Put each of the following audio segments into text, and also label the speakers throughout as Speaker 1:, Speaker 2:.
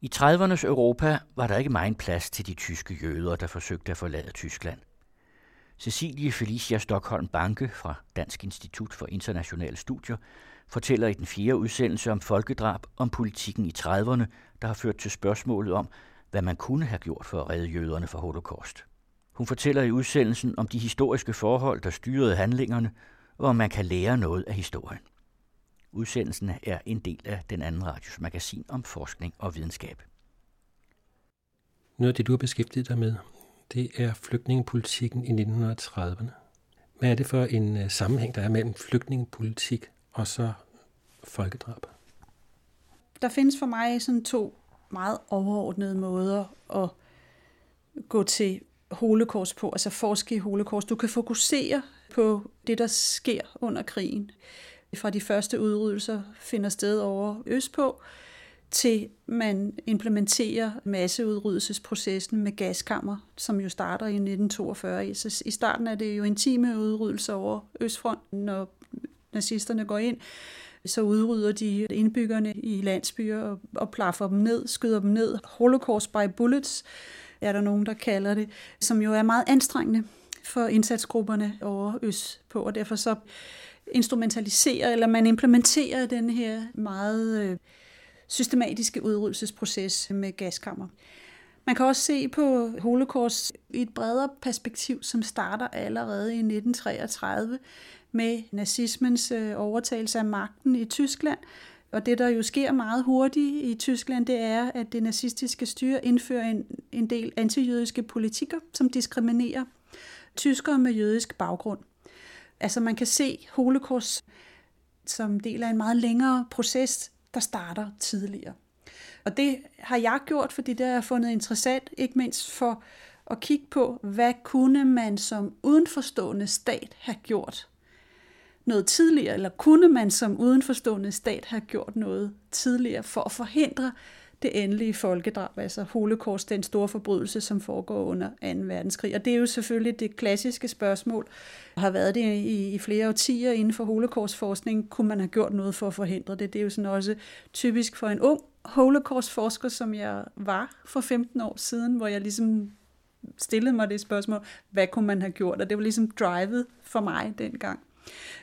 Speaker 1: I 30'ernes Europa var der ikke meget plads til de tyske jøder, der forsøgte at forlade Tyskland. Cecilie Felicia Stockholm Banke fra Dansk Institut for Internationale Studier fortæller i den fjerde udsendelse om folkedrab om politikken i 30'erne, der har ført til spørgsmålet om, hvad man kunne have gjort for at redde jøderne fra holocaust. Hun fortæller i udsendelsen om de historiske forhold, der styrede handlingerne, og om man kan lære noget af historien. Udsendelsen er en del af den anden radios magasin om forskning og videnskab.
Speaker 2: Noget af det, du har beskæftiget dig med, det er flygtningepolitikken i 1930'erne. Hvad er det for en øh, sammenhæng, der er mellem flygtningepolitik og så folkedrab?
Speaker 3: Der findes for mig sådan to meget overordnede måder at gå til holocaust på, altså forske i holocaust. Du kan fokusere på det, der sker under krigen. Fra de første udryddelser finder sted over østpå, til man implementerer masseudryddelsesprocessen med gaskammer, som jo starter i 1942. Så I starten er det jo intime udryddelser over Østfronten, når nazisterne går ind så udrydder de indbyggerne i landsbyer og, og plaffer dem ned, skyder dem ned. Holocaust by bullets er der nogen, der kalder det, som jo er meget anstrengende for indsatsgrupperne over øst på, og derfor så instrumentaliserer, eller man implementerer den her meget øh, systematiske udryddelsesproces med gaskammer. Man kan også se på holocaust i et bredere perspektiv, som starter allerede i 1933 med nazismens øh, overtagelse af magten i Tyskland. Og det, der jo sker meget hurtigt i Tyskland, det er, at det nazistiske styre indfører en, en del antijødiske politikker, som diskriminerer tyskere med jødisk baggrund. Altså man kan se holocaust som del af en meget længere proces, der starter tidligere. Og det har jeg gjort, fordi det har jeg fundet interessant, ikke mindst for at kigge på, hvad kunne man som udenforstående stat have gjort noget tidligere, eller kunne man som udenforstående stat have gjort noget tidligere for at forhindre det endelige folkedrab, altså holocaust, den store forbrydelse, som foregår under 2. verdenskrig. Og det er jo selvfølgelig det klassiske spørgsmål, har været det i, i flere årtier inden for holocaustforskning. Kunne man have gjort noget for at forhindre det? Det er jo sådan også typisk for en ung holocaustforsker, som jeg var for 15 år siden, hvor jeg ligesom stillede mig det spørgsmål, hvad kunne man have gjort? Og det var ligesom drivet for mig dengang.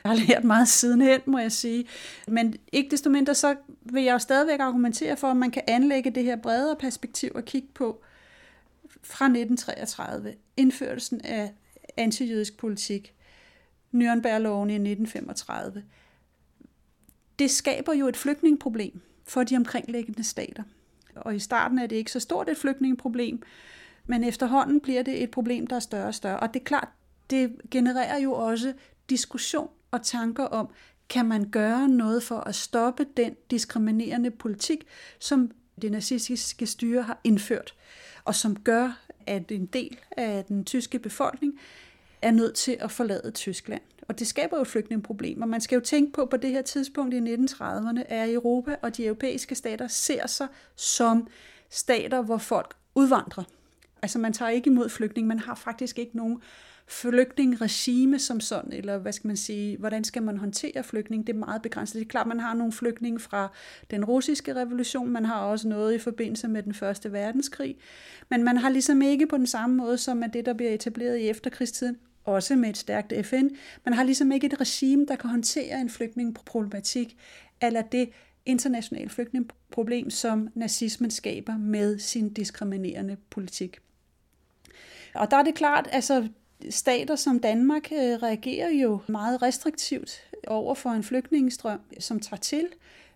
Speaker 3: Jeg har lært meget sidenhen, må jeg sige. Men ikke desto mindre, så vil jeg jo stadigvæk argumentere for, at man kan anlægge det her bredere perspektiv og kigge på fra 1933, indførelsen af antijødisk politik, Nürnbergloven i 1935. Det skaber jo et flygtningeproblem for de omkringliggende stater. Og i starten er det ikke så stort et flygtningeproblem, men efterhånden bliver det et problem, der er større og større. Og det er klart, det genererer jo også diskussion og tanker om, kan man gøre noget for at stoppe den diskriminerende politik, som det nazistiske styre har indført, og som gør, at en del af den tyske befolkning er nødt til at forlade Tyskland. Og det skaber jo flygtningeproblemer. Man skal jo tænke på, på det her tidspunkt i 1930'erne, er Europa og de europæiske stater ser sig som stater, hvor folk udvandrer. Altså man tager ikke imod flygtninge, man har faktisk ikke nogen flygtningregime som sådan, eller hvad skal man sige, hvordan skal man håndtere flygtning, det er meget begrænset. Det er klart, man har nogle flygtninge fra den russiske revolution, man har også noget i forbindelse med den første verdenskrig, men man har ligesom ikke på den samme måde som at det, der bliver etableret i efterkrigstiden, også med et stærkt FN, man har ligesom ikke et regime, der kan håndtere en flygtningeproblematik, eller det internationale flygtningeproblem, som nazismen skaber med sin diskriminerende politik. Og der er det klart, altså stater som Danmark øh, reagerer jo meget restriktivt over for en flygtningestrøm, som tager til,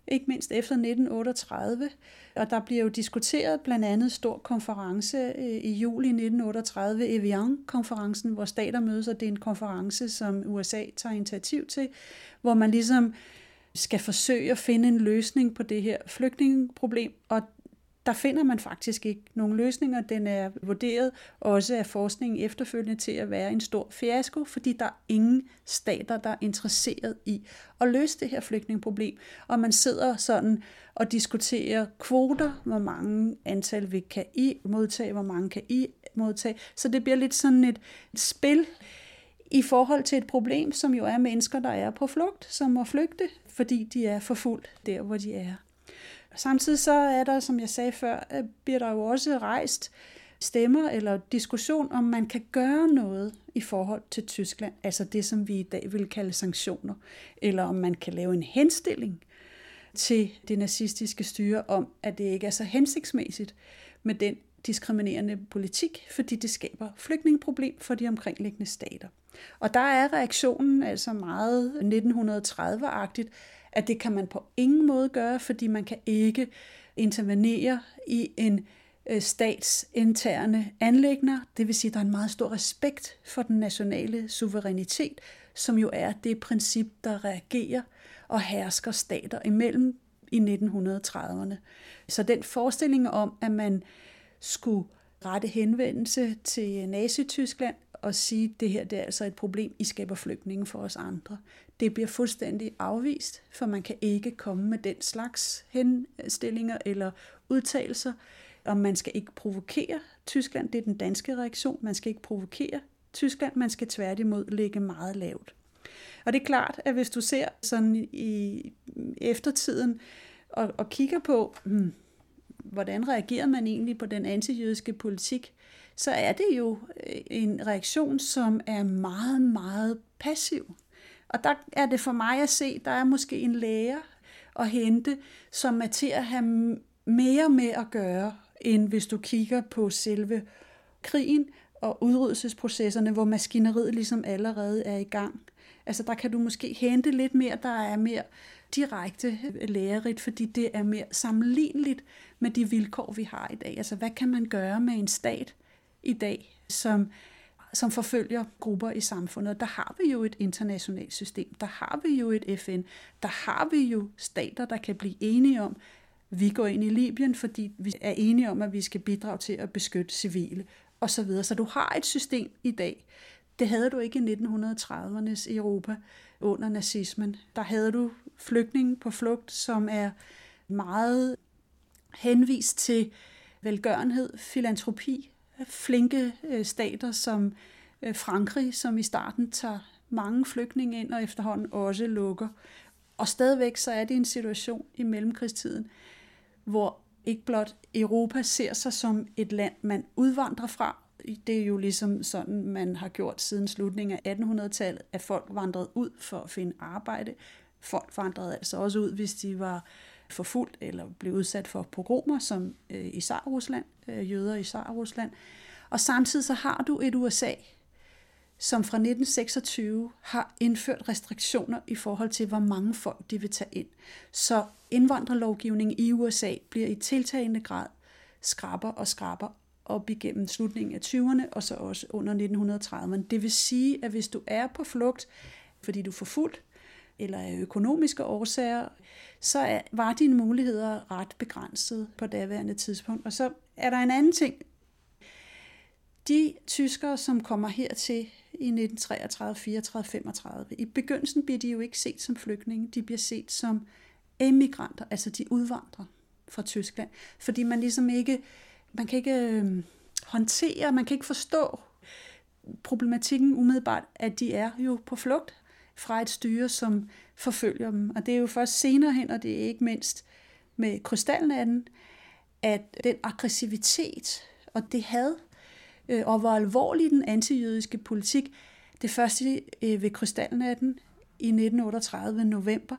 Speaker 3: ikke mindst efter 1938. Og der bliver jo diskuteret blandt andet stor konference øh, i juli 1938, Evian-konferencen, hvor stater mødes, og det er en konference, som USA tager initiativ til, hvor man ligesom skal forsøge at finde en løsning på det her flygtningeproblem, og der finder man faktisk ikke nogen løsninger. Den er vurderet også af forskningen efterfølgende til at være en stor fiasko, fordi der er ingen stater, der er interesseret i at løse det her flygtningeproblem. Og man sidder sådan og diskuterer kvoter, hvor mange antal vi kan I modtage, hvor mange kan I modtage. Så det bliver lidt sådan et, et spil i forhold til et problem, som jo er mennesker, der er på flugt, som må flygte, fordi de er forfulgt der, hvor de er. Samtidig så er der, som jeg sagde før, øh, bliver der jo også rejst stemmer eller diskussion, om man kan gøre noget i forhold til Tyskland, altså det, som vi i dag vil kalde sanktioner, eller om man kan lave en henstilling til det nazistiske styre om, at det ikke er så hensigtsmæssigt med den diskriminerende politik, fordi det skaber flygtningeproblem for de omkringliggende stater. Og der er reaktionen altså meget 1930-agtigt, at det kan man på ingen måde gøre, fordi man kan ikke intervenere i en øh, stats interne anlægner. Det vil sige, at der er en meget stor respekt for den nationale suverænitet, som jo er det princip, der reagerer og hersker stater imellem i 1930'erne. Så den forestilling om, at man skulle rette henvendelse til Nazi-Tyskland og sige, at det her det er altså et problem, I skaber flygtninge for os andre. Det bliver fuldstændig afvist, for man kan ikke komme med den slags henstillinger eller udtalelser, og man skal ikke provokere Tyskland. Det er den danske reaktion. Man skal ikke provokere Tyskland, man skal tværtimod ligge meget lavt. Og det er klart, at hvis du ser sådan i eftertiden og, og kigger på, hmm, hvordan reagerer man egentlig på den antijødiske politik, så er det jo en reaktion, som er meget, meget passiv. Og der er det for mig at se, der er måske en lærer at hente, som er til at have mere med at gøre, end hvis du kigger på selve krigen og udryddelsesprocesserne, hvor maskineriet ligesom allerede er i gang. Altså der kan du måske hente lidt mere, der er mere direkte lærerigt, fordi det er mere sammenligneligt med de vilkår, vi har i dag. Altså hvad kan man gøre med en stat i dag, som, som forfølger grupper i samfundet? Der har vi jo et internationalt system, der har vi jo et FN, der har vi jo stater, der kan blive enige om, vi går ind i Libyen, fordi vi er enige om, at vi skal bidrage til at beskytte civile osv. Så du har et system i dag, det havde du ikke i 1930'ernes Europa under nazismen. Der havde du flygtninge på flugt, som er meget henvist til velgørenhed, filantropi, flinke øh, stater som øh, Frankrig, som i starten tager mange flygtninge ind og efterhånden også lukker. Og stadigvæk så er det en situation i mellemkrigstiden, hvor ikke blot Europa ser sig som et land, man udvandrer fra, det er jo ligesom sådan, man har gjort siden slutningen af 1800-tallet, at folk vandrede ud for at finde arbejde. Folk vandrede altså også ud, hvis de var forfulgt eller blev udsat for pogromer, som øh, i Tsar-Rusland, øh, jøder i Tsar-Rusland. Og samtidig så har du et USA, som fra 1926 har indført restriktioner i forhold til, hvor mange folk de vil tage ind. Så indvandrerlovgivningen i USA bliver i tiltagende grad skraber og skraber op igennem slutningen af 20'erne og så også under 1930'erne. Det vil sige, at hvis du er på flugt, fordi du er forfulgt, eller af økonomiske årsager, så var dine muligheder ret begrænset på daværende tidspunkt. Og så er der en anden ting. De tyskere, som kommer hertil i 1933, 34, 35, i begyndelsen bliver de jo ikke set som flygtninge, de bliver set som emigranter, altså de udvandrer fra Tyskland, fordi man ligesom ikke man kan ikke øh, håndtere, man kan ikke forstå problematikken umiddelbart, at de er jo på flugt fra et styre, som forfølger dem. Og det er jo først senere hen, og det er ikke mindst med krystalnatten, at den aggressivitet og det had, øh, og hvor alvorlig den antijødiske politik, det første øh, ved krystalnatten i 1938 november,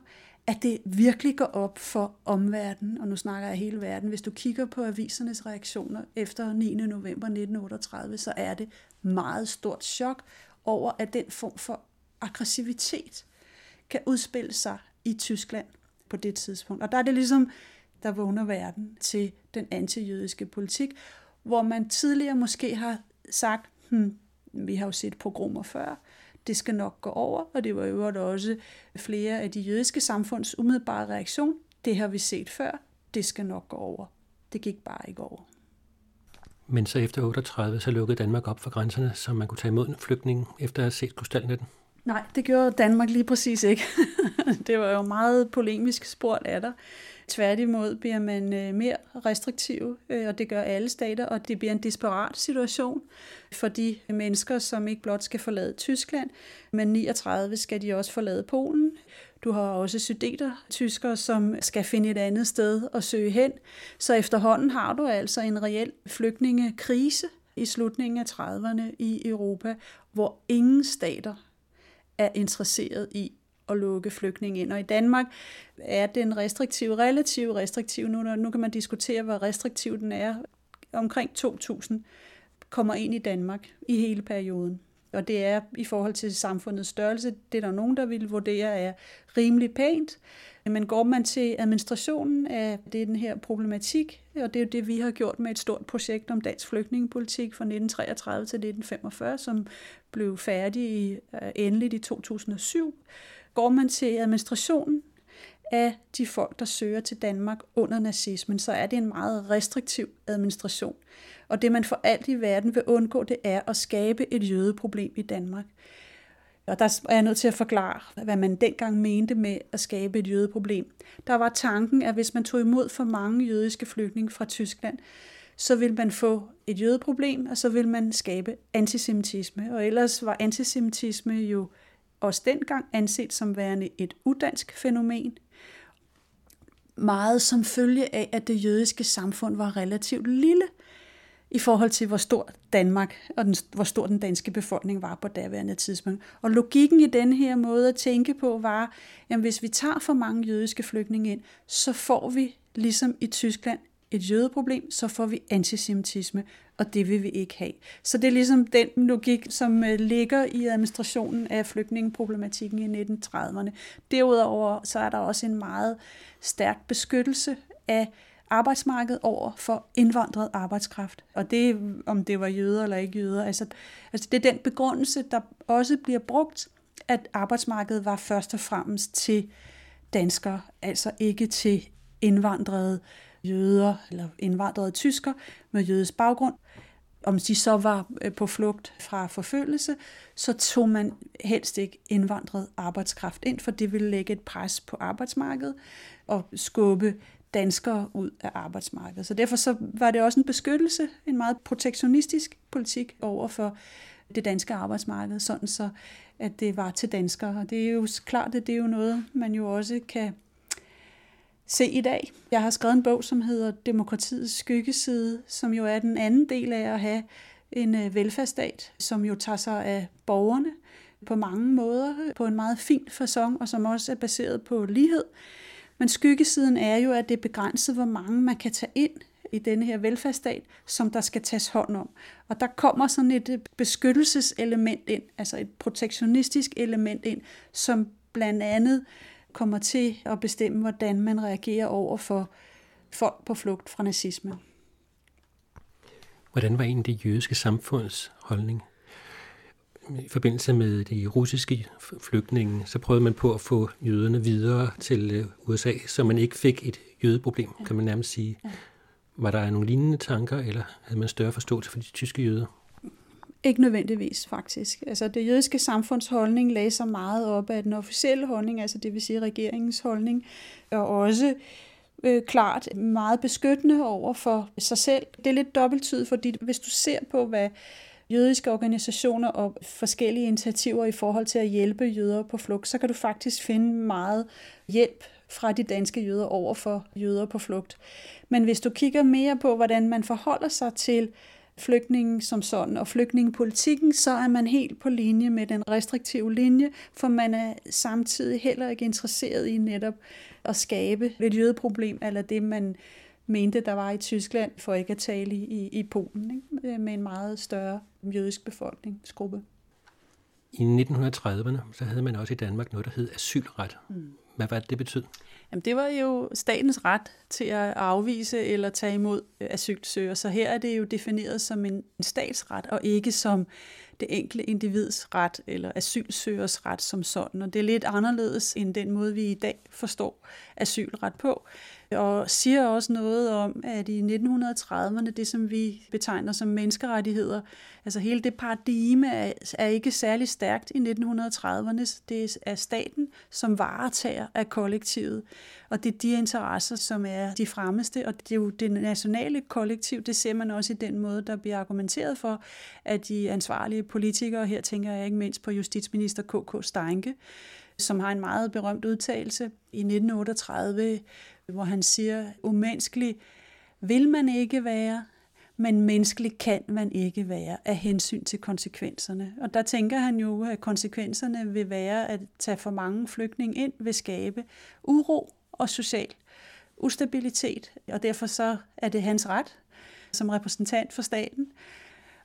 Speaker 3: at det virkelig går op for omverdenen, og nu snakker jeg hele verden, hvis du kigger på avisernes reaktioner efter 9. november 1938, så er det meget stort chok over, at den form for aggressivitet kan udspille sig i Tyskland på det tidspunkt. Og der er det ligesom, der vågner verden til den antijødiske politik, hvor man tidligere måske har sagt, hmm, vi har jo set pogromer før, det skal nok gå over, og det var jo også flere af de jødiske samfunds umiddelbare reaktion. Det har vi set før, det skal nok gå over. Det gik bare ikke over.
Speaker 2: Men så efter 38, så lukkede Danmark op for grænserne, så man kunne tage imod en flygtning, efter at have set krystalnetten?
Speaker 3: Nej, det gjorde Danmark lige præcis ikke. det var jo meget polemisk spurgt af dig. Tværtimod bliver man øh, mere restriktiv, øh, og det gør alle stater, og det bliver en desperat situation for de mennesker, som ikke blot skal forlade Tyskland, men 39 skal de også forlade Polen. Du har også sydeter, tyskere, som skal finde et andet sted at søge hen. Så efterhånden har du altså en reel flygtningekrise i slutningen af 30'erne i Europa, hvor ingen stater er interesseret i at lukke flygtninge ind. Og i Danmark er den restriktive, relativt restriktiv, nu, nu kan man diskutere, hvor restriktiv den er, omkring 2.000 kommer ind i Danmark i hele perioden. Og det er i forhold til samfundets størrelse, det er der nogen, der vil vurdere er rimelig pænt. Men går man til administrationen af den her problematik, og det er jo det, vi har gjort med et stort projekt om dansk flygtningepolitik fra 1933 til 1945, som blev færdig øh, endeligt i 2007. Går man til administrationen af de folk, der søger til Danmark under nazismen, så er det en meget restriktiv administration. Og det man for alt i verden vil undgå, det er at skabe et jødeproblem i Danmark. Og der er jeg nødt til at forklare, hvad man dengang mente med at skabe et jødeproblem. Der var tanken, at hvis man tog imod for mange jødiske flygtninge fra Tyskland, så vil man få et jødeproblem, og så vil man skabe antisemitisme. Og ellers var antisemitisme jo også dengang anset som værende et udansk fænomen. Meget som følge af, at det jødiske samfund var relativt lille – i forhold til, hvor stor Danmark og den, hvor stor den danske befolkning var på daværende tidspunkt. Og logikken i den her måde at tænke på var, at hvis vi tager for mange jødiske flygtninge ind, så får vi, ligesom i Tyskland, et jødeproblem, så får vi antisemitisme, og det vil vi ikke have. Så det er ligesom den logik, som øh, ligger i administrationen af flygtningeproblematikken i 1930'erne. Derudover så er der også en meget stærk beskyttelse af arbejdsmarked over for indvandret arbejdskraft. Og det, om det var jøder eller ikke jøder, altså, altså det er den begrundelse, der også bliver brugt, at arbejdsmarkedet var først og fremmest til danskere, altså ikke til indvandrede jøder eller indvandrede tysker med jødisk baggrund. Om de så var øh, på flugt fra forfølgelse, så tog man helst ikke indvandret arbejdskraft ind, for det ville lægge et pres på arbejdsmarkedet og skubbe danskere ud af arbejdsmarkedet. Så derfor så var det også en beskyttelse, en meget protektionistisk politik over for det danske arbejdsmarked, sådan så at det var til danskere. Og det er jo klart, at det er jo noget, man jo også kan se i dag. Jeg har skrevet en bog, som hedder Demokratiets skyggeside, som jo er den anden del af at have en øh, velfærdsstat, som jo tager sig af borgerne på mange måder, øh, på en meget fin façon, og som også er baseret på lighed. Men skyggesiden er jo, at det er begrænset, hvor mange man kan tage ind i denne her velfærdsstat, som der skal tages hånd om. Og der kommer sådan et øh, beskyttelseselement ind, altså et protektionistisk element ind, som blandt andet kommer til at bestemme, hvordan man reagerer over for folk på flugt fra nazisme.
Speaker 2: Hvordan var egentlig det jødiske samfunds holdning i forbindelse med de russiske flygtninge, så prøvede man på at få jøderne videre til øh, USA, så man ikke fik et jødeproblem, kan man nærmest sige. Var der nogle lignende tanker, eller havde man større forståelse for de tyske jøder?
Speaker 3: Ikke nødvendigvis, faktisk. Altså, det jødiske samfunds holdning lagde sig meget op af den officielle holdning, altså det vil sige regeringens holdning, og også øh, klart meget beskyttende over for sig selv. Det er lidt dobbelttydigt, fordi hvis du ser på, hvad jødiske organisationer og forskellige initiativer i forhold til at hjælpe jøder på flugt, så kan du faktisk finde meget hjælp fra de danske jøder over for jøder på flugt. Men hvis du kigger mere på, hvordan man forholder sig til flygtningen som sådan og flygtningepolitikken, så er man helt på linje med den restriktive linje, for man er samtidig heller ikke interesseret i netop at skabe et jødeproblem, eller det man mente, der var i Tyskland, for ikke at tale i, i Polen, ikke? med en meget større jødisk befolkningsgruppe.
Speaker 2: I 1930'erne, så havde man også i Danmark noget, der hed asylret. Mm. Hvad var det, det betød?
Speaker 3: Jamen, det var jo statens ret til at afvise eller tage imod øh, asylsøgere. Så her er det jo defineret som en statsret, og ikke som det enkelte individs ret eller asylsøgers ret som sådan. Og det er lidt anderledes end den måde, vi i dag forstår asylret på og siger også noget om, at i 1930'erne, det som vi betegner som menneskerettigheder, altså hele det paradigme er, er ikke særlig stærkt i 1930'erne. Det er staten, som varetager af kollektivet, og det er de interesser, som er de fremmeste, og det er jo det nationale kollektiv, det ser man også i den måde, der bliver argumenteret for, at de ansvarlige politikere, her tænker jeg ikke mindst på justitsminister K.K. Steinke, som har en meget berømt udtalelse i 1938, hvor han siger, umenneskelig vil man ikke være, men menneskelig kan man ikke være af hensyn til konsekvenserne. Og der tænker han jo, at konsekvenserne vil være at tage for mange flygtninge ind, vil skabe uro og social ustabilitet, og derfor så er det hans ret som repræsentant for staten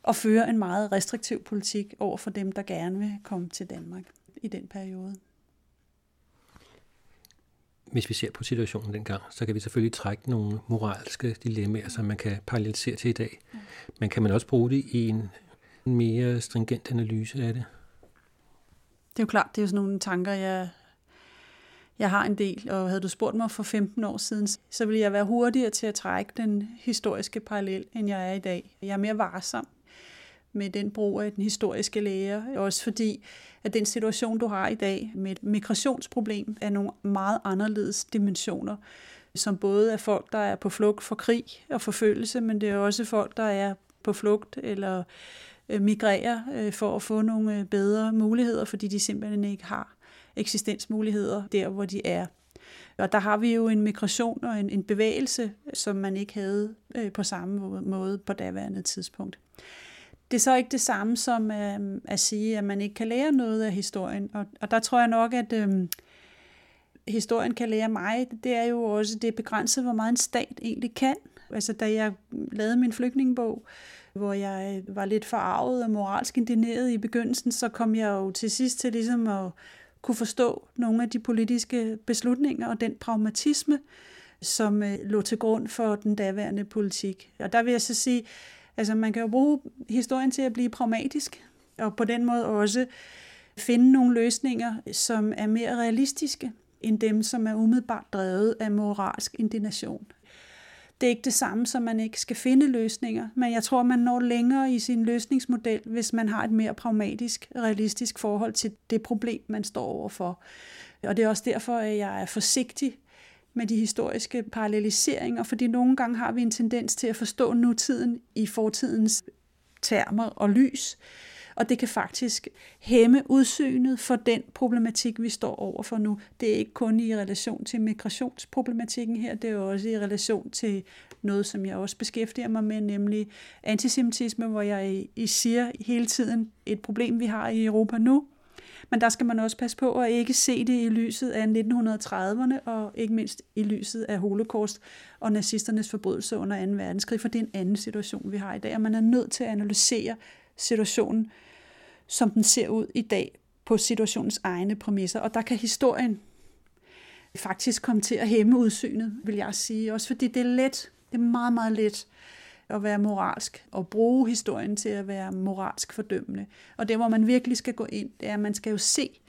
Speaker 3: at føre en meget restriktiv politik over for dem, der gerne vil komme til Danmark i den periode.
Speaker 2: Hvis vi ser på situationen dengang, så kan vi selvfølgelig trække nogle moralske dilemmaer, som man kan parallelisere til i dag. Men kan man også bruge det i en mere stringent analyse af det?
Speaker 3: Det er jo klart, det er jo sådan nogle tanker, jeg jeg har en del, og havde du spurgt mig for 15 år siden, så ville jeg være hurtigere til at trække den historiske parallel, end jeg er i dag. Jeg er mere varsom med den brug af den historiske lære, også fordi, at den situation, du har i dag med et migrationsproblem, er nogle meget anderledes dimensioner, som både er folk, der er på flugt for krig og forfølgelse, men det er også folk, der er på flugt eller øh, migrerer øh, for at få nogle øh, bedre muligheder, fordi de simpelthen ikke har eksistensmuligheder der, hvor de er. Og der har vi jo en migration og en, en bevægelse, som man ikke havde øh, på samme måde på daværende tidspunkt. Det er så ikke det samme som øh, at sige, at man ikke kan lære noget af historien. Og, og der tror jeg nok, at øh, historien kan lære mig, det er jo også det begrænset, hvor meget en stat egentlig kan. Altså da jeg lavede min flygtningebog, hvor jeg øh, var lidt forarvet og moralsk indineret i begyndelsen, så kom jeg jo til sidst til ligesom at kunne forstå nogle af de politiske beslutninger og den pragmatisme, som øh, lå til grund for den daværende politik. Og der vil jeg så sige, altså man kan jo bruge historien til at blive pragmatisk, og på den måde også finde nogle løsninger, som er mere realistiske end dem, som er umiddelbart drevet af moralsk indignation. Det er ikke det samme, som man ikke skal finde løsninger, men jeg tror, man når længere i sin løsningsmodel, hvis man har et mere pragmatisk, realistisk forhold til det problem, man står overfor. Og det er også derfor, at jeg er forsigtig med de historiske paralleliseringer, fordi nogle gange har vi en tendens til at forstå nutiden i fortidens termer og lys, og det kan faktisk hæmme udsynet for den problematik, vi står over for nu. Det er ikke kun i relation til migrationsproblematikken her, det er også i relation til noget, som jeg også beskæftiger mig med, nemlig antisemitisme, hvor jeg I siger hele tiden et problem, vi har i Europa nu, men der skal man også passe på at ikke se det i lyset af 1930'erne, og ikke mindst i lyset af holocaust og nazisternes forbrydelser under 2. verdenskrig, for det er en anden situation, vi har i dag, og man er nødt til at analysere situationen som den ser ud i dag på situationens egne præmisser. Og der kan historien faktisk komme til at hæmme udsynet, vil jeg sige. Også fordi det er let, det er meget, meget let at være moralsk og bruge historien til at være moralsk fordømmende. Og det, hvor man virkelig skal gå ind, det er, at man skal jo se,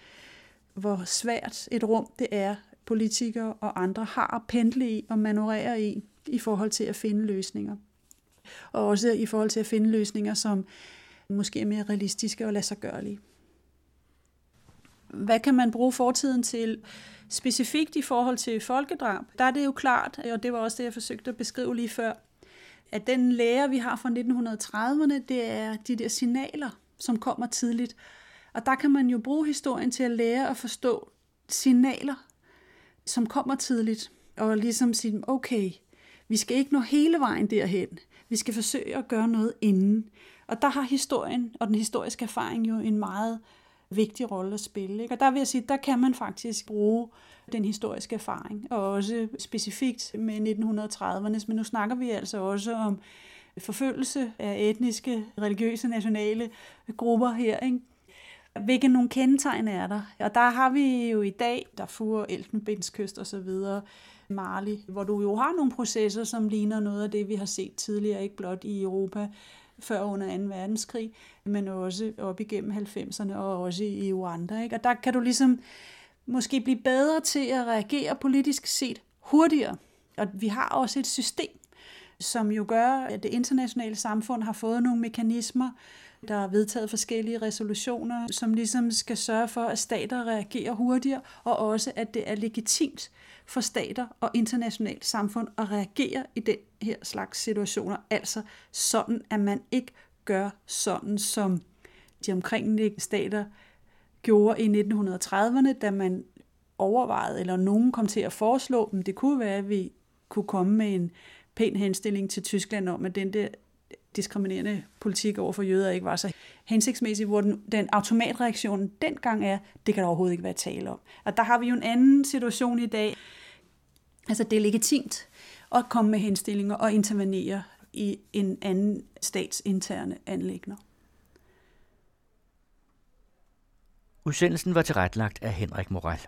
Speaker 3: hvor svært et rum det er, politikere og andre har at pendle i og manøvrere i, i forhold til at finde løsninger. Og også i forhold til at finde løsninger, som måske er mere realistiske og lade sig gørlige. Hvad kan man bruge fortiden til? Specifikt i forhold til folkedrab, der er det jo klart, og det var også det, jeg forsøgte at beskrive lige før, at den lære, vi har fra 1930'erne, det er de der signaler, som kommer tidligt. Og der kan man jo bruge historien til at lære at forstå signaler, som kommer tidligt, og ligesom sige, okay, vi skal ikke nå hele vejen derhen. Vi skal forsøge at gøre noget inden. Og der har historien og den historiske erfaring jo en meget vigtig rolle at spille. Ikke? Og der vil jeg sige, der kan man faktisk bruge den historiske erfaring, og også specifikt med 1930'ernes, men nu snakker vi altså også om forfølgelse af etniske, religiøse, nationale grupper her. Ikke? Hvilke nogle kendetegn er der? Og der har vi jo i dag, der fuger Elfenbenskyst og så videre, Mali, hvor du jo har nogle processer, som ligner noget af det, vi har set tidligere, ikke blot i Europa, før under 2. verdenskrig, men også op igennem 90'erne og også i Rwanda. Ikke? Og der kan du ligesom måske blive bedre til at reagere politisk set hurtigere. Og vi har også et system, som jo gør, at det internationale samfund har fået nogle mekanismer, der er vedtaget forskellige resolutioner, som ligesom skal sørge for, at stater reagerer hurtigere, og også at det er legitimt for stater og internationalt samfund at reagere i den her slags situationer. Altså sådan, at man ikke gør sådan, som de omkringliggende stater gjorde i 1930'erne, da man overvejede, eller nogen kom til at foreslå, at det kunne være, at vi kunne komme med en pæn henstilling til Tyskland om, at den der diskriminerende politik over for jøder ikke var så hensigtsmæssig, hvor den, den automatreaktion dengang er, det kan der overhovedet ikke være tale om. Og der har vi jo en anden situation i dag. Altså det er legitimt at komme med henstillinger og intervenere i en anden stats interne anlægner.
Speaker 1: Udsendelsen var tilrettelagt af Henrik Moral.